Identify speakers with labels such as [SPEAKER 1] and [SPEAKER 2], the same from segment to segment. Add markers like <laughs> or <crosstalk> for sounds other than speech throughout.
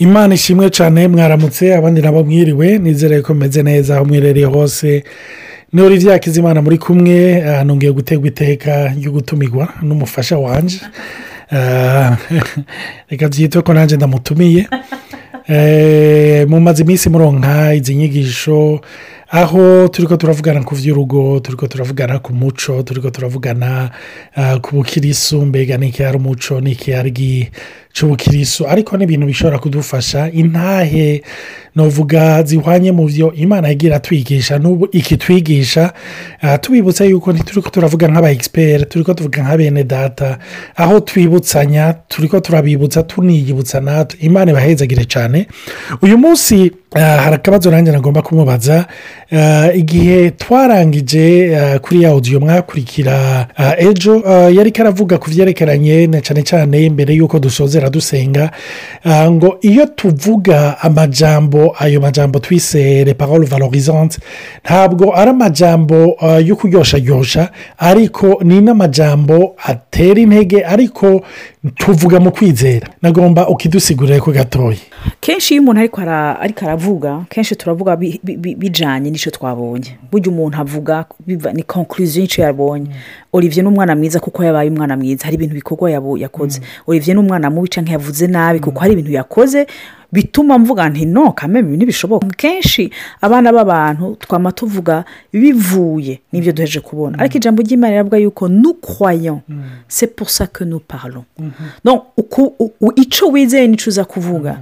[SPEAKER 1] imana ishimwe cyane mwaramutse abandi nabo mwiriwe nizere ko mumeze neza aho mwiherereye hose. Ni olivier Hakizimana muri kumwe nongeye gutegwa iteka ryo gutumirwa n'umufasha wanje. <laughs> Reka byitwe ko nanjye ndamutumiye. Mumaze iminsi muronka izi nyigisho aho turi ko turavugana ku by'urugo turi ko turavugana ku muco turi ko turavugana ku bukirisu mbega n'iki ari umuco n'iki ari cy'ubukirisu ariko n'ibintu bishobora kudufasha intahe novuga zihwanye mu byo imana yagira twigisha n'ubu ikitwigisha tubibutsa yuko ntituri ko turavuga nk'aba egisiperi turi ko tuvuga nka bene data. Aho twibutsanya turi ko turabibutsa tuniyibutsa natwe. Imana ibahezagire cyane uyu munsi hari akabazo nanjye nagomba kumubaza. Igihe twarangije kuri ya odiyo mwakurikira ejo yari karavuga ku byerekeranye na cyane cyane mbere y'uko dusozera dusenga ngo iyo tuvuga amajambo ayo majambo twise reparole valorizante ntabwo ari amajambo yo kuryosharyoshya ariko ni n'amajambo atera intege ariko tuvuga mu kwizera. Nagomba ukidusigurire ko gatoya.
[SPEAKER 2] Kenshi iyo umuntu ariko aravuga kenshi turavuga bijyanye n'icyo twabonye. Burya umuntu avuga ni konkuriziyo y'icyo yabonye. Olivier ni umwana mwiza kuko yabaye umwana mwiza. Hari ibintu bikorwa yakoze. Olivier ni umwana mubi cyangwa yavuze nabi kuko hari ibintu yakoze. Bituma mvuga nti no kameme ibi ntibishoboka. Kenshi abana b'abantu twama tuvuga bivuye n'ibyo duheje kubona. Ariko ijambo ry'imana riravuga yuko nukwayo se pusa ke nuparlo icyo wizeye ni cyo uza kuvuga.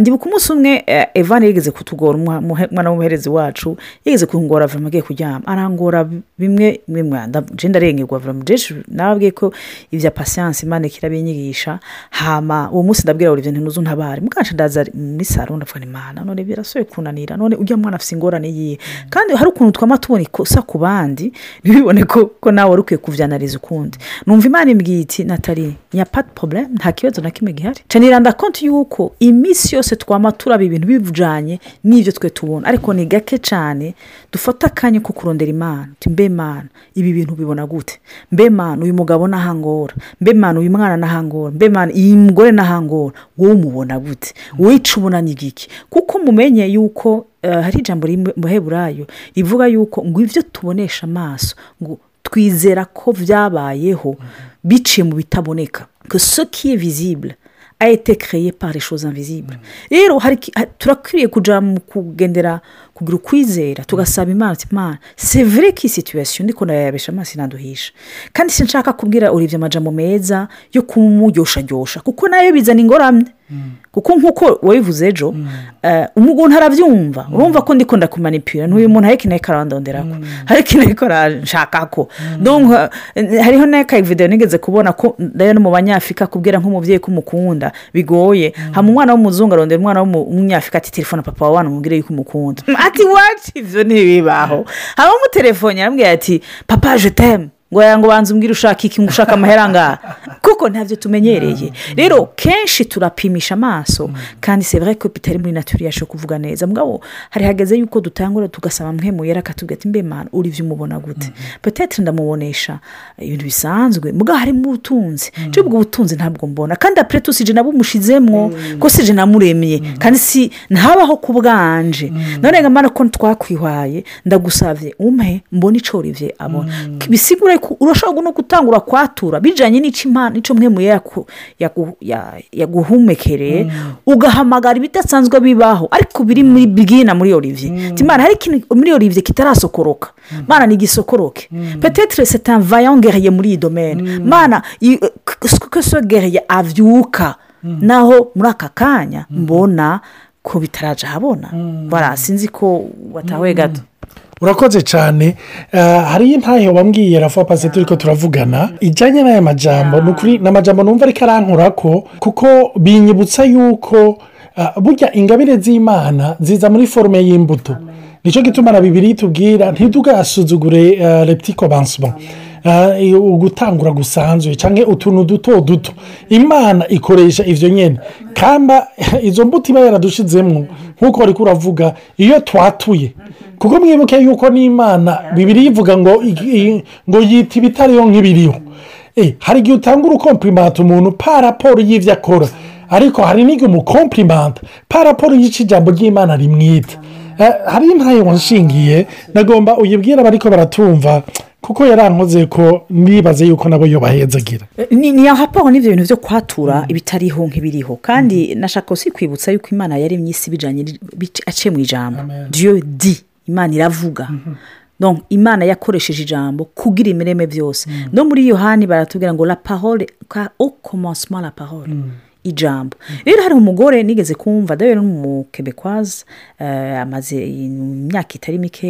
[SPEAKER 2] Ndibuka umunsi umwe evani yigeze kutugora umwana w'umuherezi wacu yigeze kungora avamo agiye kuryama. Arangora bimwe bimwe ngenda arengerwa avamo nababwiye ko ibya pasiyanse imana ikirabinyigisha hama uwo munsi ndabwira buri bintu ntuzu ntabare. Mukansha ndaza muri saro ndavuga imana. None birashoboye kunanira. None ujya mwana afite ingorane yiye kandi hari ukuntu twaba tubona ikosa ku bandi ntibibone ko nawe wari ukwiye kubyanariza ukundi. Numva imana imbwiye iti natali nyapati porobuleme nta kibazo na kimwe gihari. Canira konti yuko iminsi yose twaba turaba ibintu bivujanye n'ibyo twe tubona. Ariko ni gake cyane dufata akanya ko kurondera imana. Mbe mana ibi bintu bibona gute? Mbe mana uyu mugabo n'ahangora mbe mana uyu mwana n'ahangora mbe mana iyi mugore n'ahangora wowe umubona gute? Wica ubona ni giki kuko mumenye yuko hari ijambo rimuheburayo rivuga yuko ngo ibyo tubonesha amaso ngo twizera ko byabayeho biciye mu bitaboneka. Que ce qui est visible a été créé par les choses invisibles. Rero turakwiriye kujya mu kugendera kugira ukwizera tugasaba imana imana sevure ko iyi situwasiyo ndiko ndayabesha amaso inaduhisha. Kandi sinshaka kubwira urebye amajambo meza yo kumuryosharyoshya kuko na yo bizana ingorane. Kuko nk'uko wabivuze ejo umuntu arabyumva. Urumva ko ndikunda kumanipira n'uyu muntu ariko nawe karandonderako ariko nawe karashaka ko. Hariho n'akayividewo nigeze kubona ko rero mu banyafurika kubwira nk'umubyeyi ko umukunda. Bigoye. Hama umwana w'umuzungu arondera umwana w'umunyafurika ati telefone papa wawe umubwire yuko umukunda. <laughs> Ati wacu ibyo ntibibaho. Haba umutelefone arambwira ati papa jetemu ngo ngo banze umbwire ushaka iki ngo ushaka amahera ngaha kuko ntabyo tumenyereye. Rero kenshi turapimisha amaso kandi sevure ko bitari muri naturi yacu kuvuga neza. Mugabo hari hageze yuko dutangura tugasaba mwe yera akatubwira ati mbe mwana uribyo umubona gute? Petete ndamubonesha ibintu bisanzwe. Mugabo harimo ubutunzi nshya ubwo butunzi ntabwo mbona. Kandi apure sije nabo umushizemwo ko sije namuremye. Kandi si ntabaho ku bwanje. None ngamara ko twakwihwaye ndagusabye umwe mbona icyo uribye abona. Bisigure urashobora no gutangura kwatura bijyanye n'icyo mwe muye yaguhumekereye ugahamagara ibidasanzwe bibaho ariko biri muri bwina muri olivier. Timana hari ikintu muri olivier kitarasokoroka. Mana ni igisokoroke petetre setavayongereye muri iyi domene mana sogereye abyuka naho muri aka kanya mbona ko bitaraje ahabona sinzi ko watahuye gato.
[SPEAKER 1] Urakoze cyane. Hariyo intahe wambwiye rafa pasi turi ko turavugana? Ijyanye n'aya majambo ni ukuri ni amajambo numva ariko arankura ko kuko binyibutsa yuko burya ingabire z'imana ziza muri forume y'imbuto. Nicyo gituma na bibiri tubwira ntidugasuzugure reptiko bansoma ugutangura gusanzuye cyangwa utuntu duto duto. Imana ikoresha ibyo nyine kandi <laughs> izo mbuto iba yaradushizemo nk'uko bari kuravuga iyo twatuye. Kuko mwibuke yuko n'imana bibiri ivuga ngo ngo yita ibitariyo nk'ibiriho. Hari igihe utanga urukompimata umuntu pa raporo y'ibyo akora. Ariko hari n'igihe umukompurimanta paraporo y'icyo ijambo ry'imana rimwita. Eh, hari intayo wanshingiye nagomba uyibwira abariko baratumva. Kuko yarankoze ko nibaze yuko nabo yo bahenzagira
[SPEAKER 2] ni ni raporo n'ibyo bintu byo kwatura ibitariho nk'ibiriho. Kandi nashaka si kwibutsa yuko imana yaremye isi bijyanye aciye mu ijambo. Diyo di imana iravuga. Donc, imana yakoresheje ijambo kugira imireme byose. No muri yohani baratubwira ngo la parole ka commencement la parole. Ijambo. Rero hari umugore nigeze kumva dawe n'umukebekwazi amaze imyaka itari mike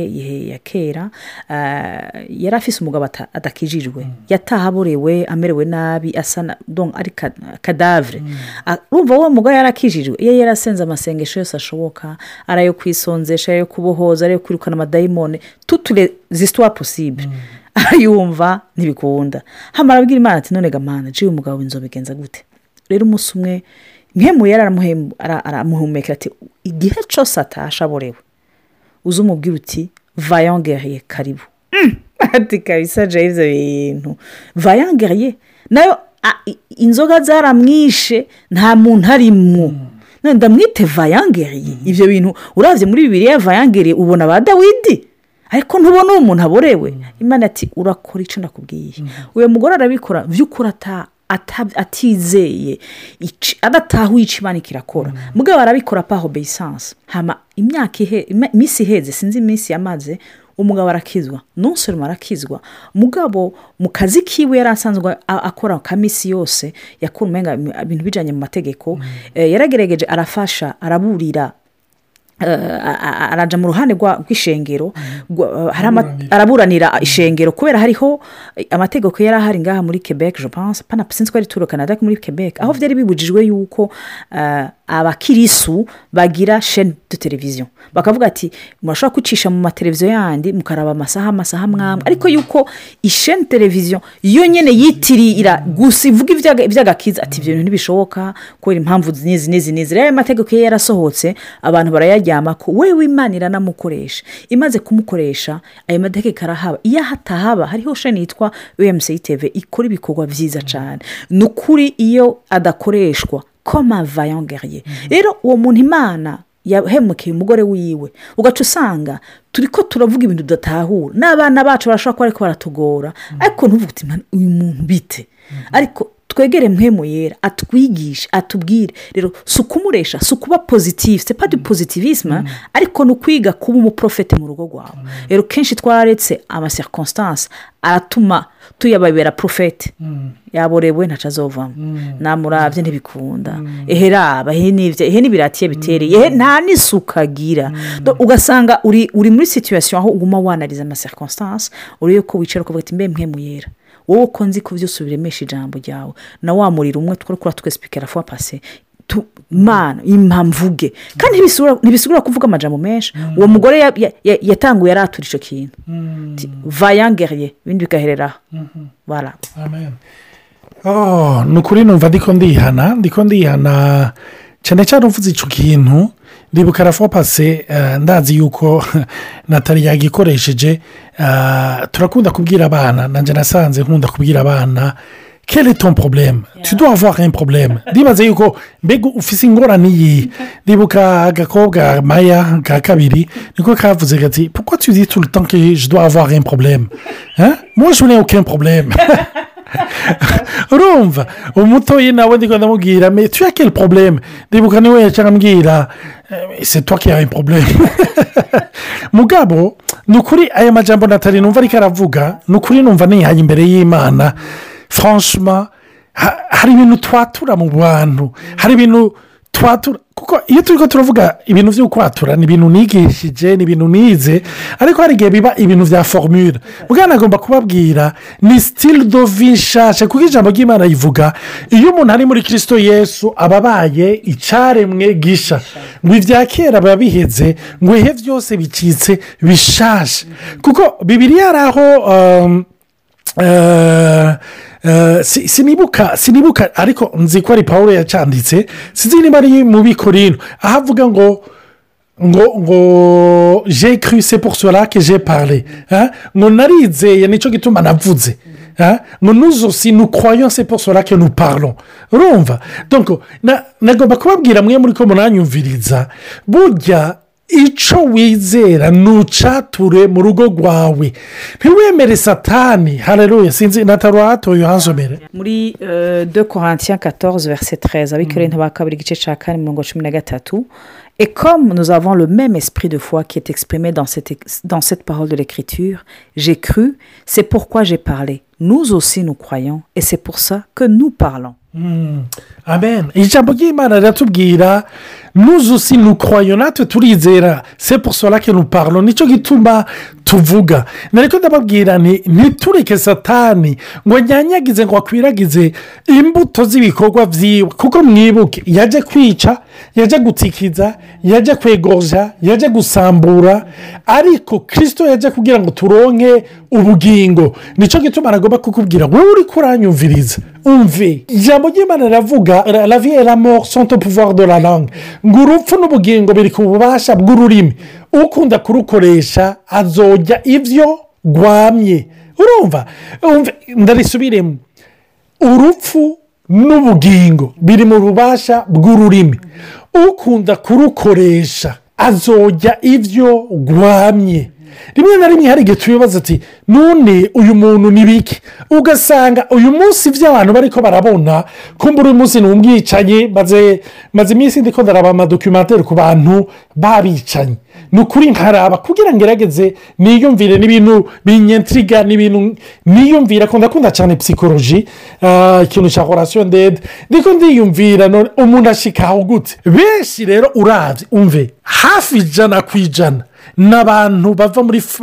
[SPEAKER 2] ya kera eh, yari afise umugabo adakijijwe. Yataha aborewe amerewe nabi asa ari ka- kadavure Ah, urumva uwo mugore yarakijijwe iyo yarasenze amasengesho yose ashoboka ari ayo kwisonzesha ayo kubohoza ayo kwirukana amadayimoni. Tutule zisitwa posible <laughs> ayumva ntibikunda. Hamara abwira imana ati none gamana jiwe umugabo inzobigenza gute? Rero umunsi umwe nkemu yari aramuhem- ara- aramuhumekera ati igihe cyose atasha aborewe. Uze umubwira uti vayongeriye karibu. Mm. <laughs> ati kabisa ibyo bintu. Vayongeriye na yo inzoga zaramwishe nta muntu arimo. Ndamwite vayongeriye ibyo bintu urabye muri bibiriya vayongeriye ubona ba dawidi. Ariko ntubona uwo muntu aborewe. Imana ati urakora icyo nakubwiye uyu mugore arabikora by'ukuri ata- atizeye adatahuye icyo imana kirakora mugabo arabikora pa obeyisanse hama imyaka iminsi iheze sinzi iminsi yamaze umugabo arakizwa. Nonsoroma arakizwa mugabo mu kazi kiwe yari asanzwe akora ka minsi yose umenga ibintu bijyanye mu mategeko. Eh, yaragerageje arafasha araburira araja mu ruhande rw'ishengero. Hari ama-
[SPEAKER 1] Araburanira.
[SPEAKER 2] araburanira ishengero kubera hariho eh, amategeko yari ahari ngaha muri quebec je pense. Pana sinzi ko ari turo canada muri quebec. Aho byari bibujijwe yuko eh, abakirisu bagira chaine de televiziyo bakavuga ati murashobora kwicisha mu mateleviziyo yandi mukaraba amasaha amasaha mwamwe. Ariko yuko isheni televiziyo yo nyine yitirira gusa ivuga ibyaga- iby'agakiza ati ibyo bintu ntibishoboka kubera impamvu n'izi n'izi n'izi rero ayo mategeko ye yarasohotse abantu barayaryama ko wewe imana iranamukoresha. Imaze kumukoresha ayo mategeko arahaba. Iyo hatahaba hariho sheni yitwa umc tv ikora ibikorwa byiza cyane ni ukuri iyo adakoreshwa koma vayongeriye rero uwo muntu imana yahemukiye umugore wiwe ugaca usanga turi ko turavuga ibintu tudatahura n'abana bacu barashobora kuba ariko baratugora. Ariko ntuvuge uti "Mana, uyu muntu bite? Ariko twegere mpemu yera atwigishe atubwire. Rero si ukumuresha si ukuba pozitifu se padi pozitivisme ariko ni ukwiga kuba umuprofete mu rugo rwawe. Rero kenshi twararetse amasirikonsitansi aratuma tuyababera porofete yaborewe ntacu azovamo. Namurabye ntibikunda. Ehe raba ehe n'ibyo ehe n'ibiratiye bitereye ehe nta n'isuku agira ugasanga uri uri muri situwasiyo aho uguma wanariza amasirikonsitansi urebe ko wicara ukavuga ati mbe mpemu yera. Wowe uko nzi ko byose ubiremesha ijambo ryawe na wa muriro umwe twari kura twesipikira fuwa pase tu- mana impamvuge kandi ntibisubira- kuvuga amajambo menshi. Uwo mugore ya- ya- ya- yatanguye aratura icyo kintu. Ati, vayangeriye ibindi bigahereraho bara
[SPEAKER 1] amen. Oh ni ukuri numva ndiko ndihana ndiko ndihana. Cyane cyane uvuze icyo kintu ndibuka rafuwa pase eh, ndazi yuko <laughs> natali yagikoresheje. Eh, turakunda kubwira abana nanjye nasanze nkunda kubwira abana. Quel est ton problème? Tu dois avoir un problème. <laughs> Ndibaze yuko mbega ufise ingorane iyi? <laughs> Ndibuka agakobwa maya ka kabiri niko kavuze gati pourquoi tu dis tout le temps que je dois <laughs> urumva umutoyi nawe ndiko ndamubwira me tu as quel problème? Ndibuka ni we yaca ambwira eh, c'est toi qui as un problème. <laughs> Mugabo ni ukuri aya majambo natali numva ariko aravuga ni ukuri numva nihaye imbere y'imana. Franchement ha- hari ibintu twatura mu bantu hari ibintu kuko iyo turi ko turavuga ibintu byo kwatura ni ibintu nigishije ni ibintu nize ariko hari igihe biba ibintu bya formule. Bwana agomba kubabwira ni sitili do vi nshasha kuko ijambo ry'imana rivuga iyo umuntu ari muri kirisito yesu aba abaye icyaremwe gisha. Ngo ibya kera biba biheze ngo ihe byose bicitse bishashe. Kuko bibiri yari aho um, Eh, sinibuka sinibuka ariko nzi ko ari paul yacanditse sinzi niba ari mu bikorino. Aho avuga ngo ngo ngo je c'est pour cela que j'ai parlé. Hein? ngo narizeye ni cyo gituma navuze. Ah, ngo croyons c'est pour cela que nous parlons. Urumva? Nagomba kubabwira mwe muri ko munanyumviriza. Burya icyo wizera nucature mu rugo rwawe. Ntiwemere satani. Hareruye sinzi nataruhatoye uhasomere
[SPEAKER 2] muri euh, 2 corinthiens 14 verset 13 abikorera ba kabiri igice cya kane mirongo cumi na gatatu et comme nous avons le même esprit de foi qui est exprimé dans cette, dans cette parole de l'écriture j'ai cru c'est pourquoi j'ai parlé. Nous aussi nous croyons et c'est pour ça que nous parlons.
[SPEAKER 1] Amen. Ijambo ry'imana riratubwira nuzusi nukwayo natwe turizera se pour que nuparlo ni cyo gituma tuvuga. Nariko ndababwira nti ntitureke satani ngo nyanyagize ngo akwiragize imbuto z'ibikorwa byiwe kuko mwibuke yajya kwica yajya gutikiza yajya kwegoza yajya gusambura. Ariko kirisito yajya kugira ngo turonke ubugingo. Nicyo gituma aragomba kukubwira wowe uri kuranyumviriza umve. Ijambo ry'imana riravuga la vie et la mort sont au pouvoir de la langue. Ngo urupfu n'ubugingo biri ku bubasha bw'ururimi. Ukunda kurukoresha azojya ibyo rwamye. Urumva? Ndarisubiremo. Urupfu n'ubugingo biri mu bubasha bw'ururimi ukunda kurukoresha azojya ibyo rwamye. Rimwe na rimwe hari igihe tubibaza ati none uyu muntu ni biki? Ugasanga uyu munsi ibyo abantu bari ko barabona kumbura uyu munsi ni umwicanyi maze iminsi ndi ko ndaraba amadokumenteri ku bantu babicanye. Ni ukuri nkaraba kugira ngo ngerageze niyumvire n'ibintu binyentiriga n'ibintu niyumvira ko ndakunda cyane psikoloji ah, ikintu cya horasiyo ndende ndiko ndiyumvira umuntu ashikaho gute benshi rero urabye umve hafi ijana ku ijana. Ni abantu bava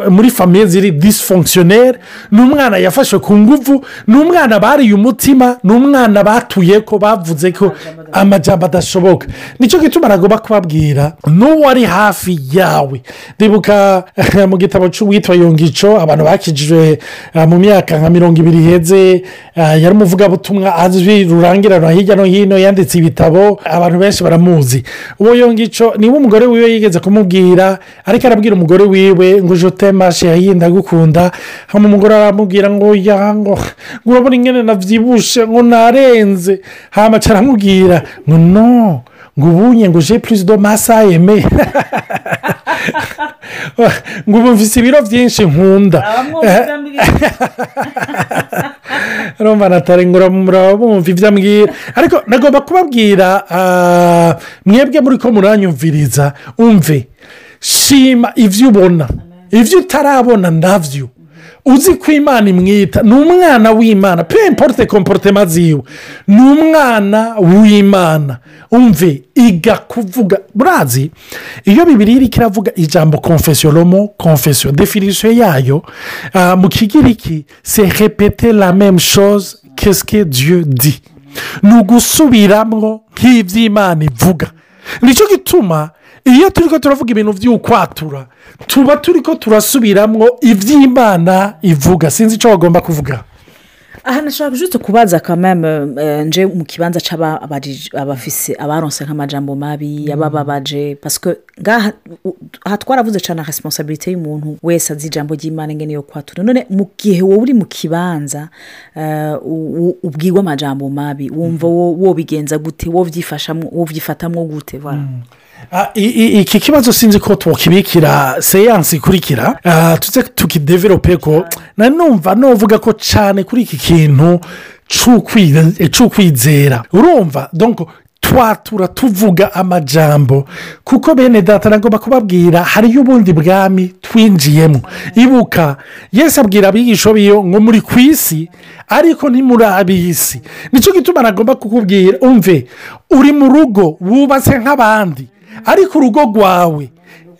[SPEAKER 1] muri famiye ziri disifongisiyoneri ni umwana yafashwe ku nguvu ni umwana bariye umutima ni umwana batuye ko bavuze ko amajyamba adashoboka. Nicyo gituma nagomba kubabwira n'uwo ari hafi yawe. Ndibuka <laughs> mu gitabo cy'uwitwa yongico abantu bakijijwe ah, mu myaka nka mirongo ibiri iheze ah, yari umuvugabutumwa azwi rurangiranwa hirya no hino yanditse ibitabo abantu benshi baramuzi. Uwo yongico ni we umugore wiwe yigeze kumubwira ariko arabwira umugore wiwe ngo jote mashe yahinda agukunda hano umugore aramubwira ngo ya ngo urabona ingene nabyibushe ngo narenze. Hama aramubwira ngo no ngo ubunye ngo je plus de masa yeme <laughs> ngo ubu mvise ibiro byinshi nkunda. <laughs> Urumva natarengura muraba bumva ibyo ambwira. Ariko nagomba kubabwira ah, mwebwe muri ko muranyumviriza umve. Shima ibyo ubona ibyo utarabona na byo uzi ko imana imwita. Ni umwana w'imana. Pe importe komporotema ziwe ni umwana w'imana. Umve iga kuvuga. Burazi iyo bibiri iri kiravuga ijambo konfesiyoromo konfesiyo definisiyo yayo ah, mu kigiriki se repete la meme chose kesike dieu di ni ugusubiramo nk'iby'imana ivuga. Ni cyo gituma iyo turi ko turavuga ibintu by'ukwatura tuba turi ko turasubiramo iby'imana ivuga. Sinzi icyo bagomba kuvuga.
[SPEAKER 2] Aha nashaka juste kubaza kameme eh, nje mu kibanza cy'abafise abaronse nk'amajambo mabi abababaje pasike ngaha aha twaravuze cyane resiponsabirite y'umuntu wese azi ijambo ry'imana ingene yo kwatura none mu gihe wowe uri mu kibanza eh, ubwirwa amajambo mabi wumva wo- wobigenza gute wobyifashamwo wobyifatamwo gute voilà.
[SPEAKER 1] Ah, i- i- iki kibazo sinzi ko twakibikira seyansi ikurikira tuze tukideverope ko na numva nuvuga ko cyane kuri iki kintu c'ukwizera urumva twatura tuvuga amajambo kuko bene data nagomba kubabwira hariyo ubundi bwami twinjiyemo ibuka yesi abwira abigisha biyo ngo muri ku isi ariko ntimuri ab'isi ni cyo gituma nagomba kukubwira umve uri mu rugo wubatse nk'abandi ariko urugo rwawe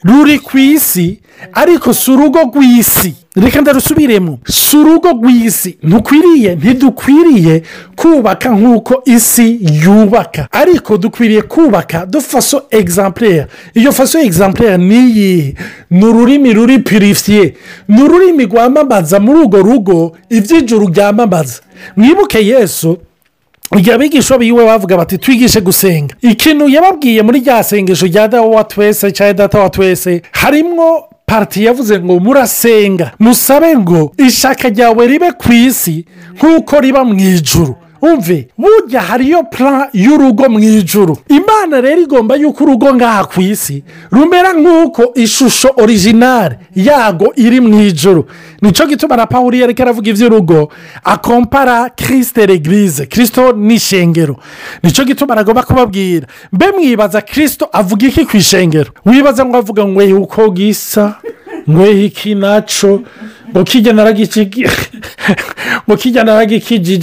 [SPEAKER 1] ruri ku isi ariko si urugo rw'isi. Reka ndarusubiremo. Si urugo rw'isi. Ntukwiriye ntidukwiriye kubaka nk'uko isi yubaka. Ariko dukwiriye kubaka. Dufaso egizampureya iyo faso egizampureya ni iyihe? Ni ururimi ruri pirifiye ni ururimi rwamamaza muri urwo rugo iby'ijuru ryamamaza. Mwibuke yesu igihe abigisha biwe bavuga bati twigishe gusenga. Ikintu yababwiye muri rya sengesho rya dawa wa twese cyangwa data wa twese harimo pariti yavuze ngo murasenga. Musabe ngo ishaka ryawe ribe ku isi nk'uko riba mu ijuru. Umve burya hariyo pura y'urugo mu ijuru. Imana rero igomba yuko urugo ngaha ku isi rumera nk'uko ishusho orijinari yago iri mu ijuru. Nicyo gituma na paul yereka aravuga iby'urugo akompara kirisite regirize kirisito n'ishengero ni cyo gituma aragomba kubabwira mbe mwibaza kirisito avuga iki ku ishengero? Wibaza ngo avuga ngo uko gisa? Ngo iki naco ngo kijya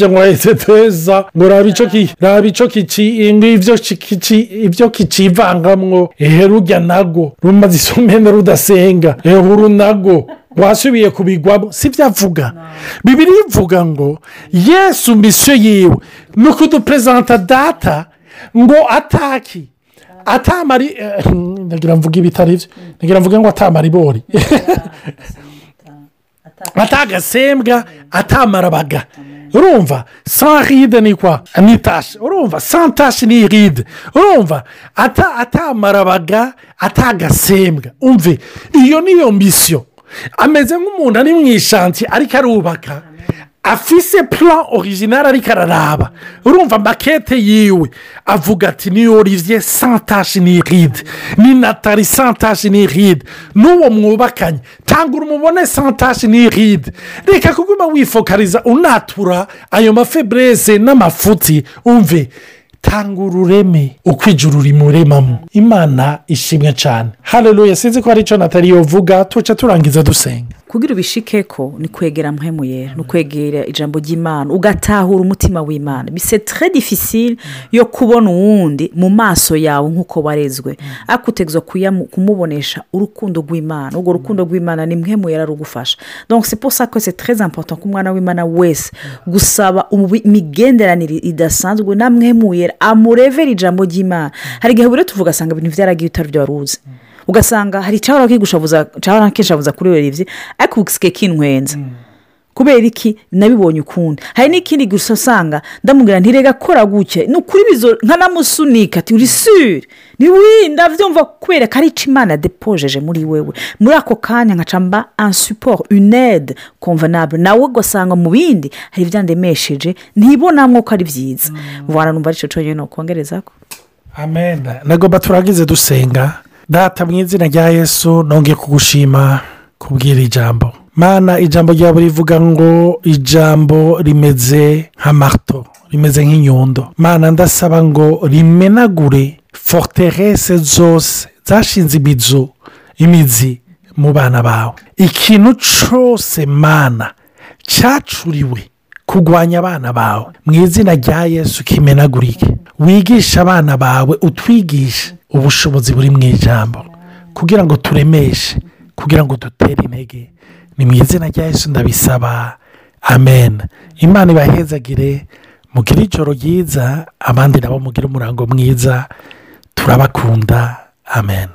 [SPEAKER 1] ngo ahetse teza ngo raba raba icyo ibyo kicivangamwo ehe rujya nago rumaze isomene rudasenga ehe uru nago wasubiye kubigwamo si byo avuga bibiri ivuga ngo yesu misiyo yiwe ni ukuduperezanta data ngo ataki. Atamari ndagira mvuga ibitari byo ndagira mvuge ngo atamaribori atagasembwa atamarabaga urumva sanride ni kwa ni tashi urumva santashi ni ride. Urumva atamarabaga atagasembwa umve iyo niyo misiyo ameze nk'umuntu ari mu ishanti ariko arubaka afise pura orijinari ariko araraba. Urumva makete yiwe avuga ati ni olivier santashi ni ride. Ni natali santashi ni ride. N'uwo mwubakanye tanga urumubone santashi ni ride. Reka kuguma wifokariza unatura ayo mafeburese n'amafuti umve tanga urureme uko ijuru rimuremamo imana ishimwe cyane hareruye sinzi ko hari icyo natali yovuga tuca turangiza dusenga.
[SPEAKER 2] Kugira ubishike ko ni kwegera mpemu yera ni ukwegera ijambo ry'imana ugatahura umutima w'imana. Bise tere difficile yo kubona uwundi mu maso yawe nk'uko warezwe. Ariko utegetswe kumubonesha urukundo rw'imana. Urwo rukundo rw'imana ni mpemu yera rugufasha donc c'est pour ça que c'est très important ko umwana w'imana wese gusaba imigenderanire idasanzwe na mpemu yera amurevera ijambo ry'imana. Hari igihe buri tuvuga asanga ibintu byaragiye utari byo wari uzi ugasanga hari icyahora kishabuza kuri werevye ariko ubusike kinwenza kubera iki? Nabibonye ukundi. Hari n'ikindi gusa usanga ndamubwira ntirega kora gutya. Ni ukuri bizo nkanamusunika ati uri sure ni wirinda byumva kubera ko ari imana yadepojeje muri wewe. Muri ako kanya nkaca mba ansiporo unede konvenabure nawe ugasanga mu bindi hari ibyandemesheje ntibonamo ko ari byiza numva ari cyo cyonyine ukongereza ko
[SPEAKER 1] amen. Nagomba turagize dusenga. Data mu izina rya yesu nongeye kugushima kubwira ijambo. Mana ijambo ryawe rivuga ngo ijambo rimeze nka marito rimeze nk'inyundo. Mana ndasaba ngo rimenagure forterese zose zashinze imizu imizi mu bana bawe. Ikintu cyose mana cyacuriwe kurwanya abana bawe. Mu izina rya yesu kimenagurike. Wigishe abana bawe utwigishe ubushobozi buri mu ijambo. Kugira ngo turemeshe kugira ngo dutere intege. Ni mu izina rya yesu ndabisaba. Amen. Imana ibahezagire mugire ijoro ryiza abandi nabo mugire umurango mwiza. Turabakunda. Amen.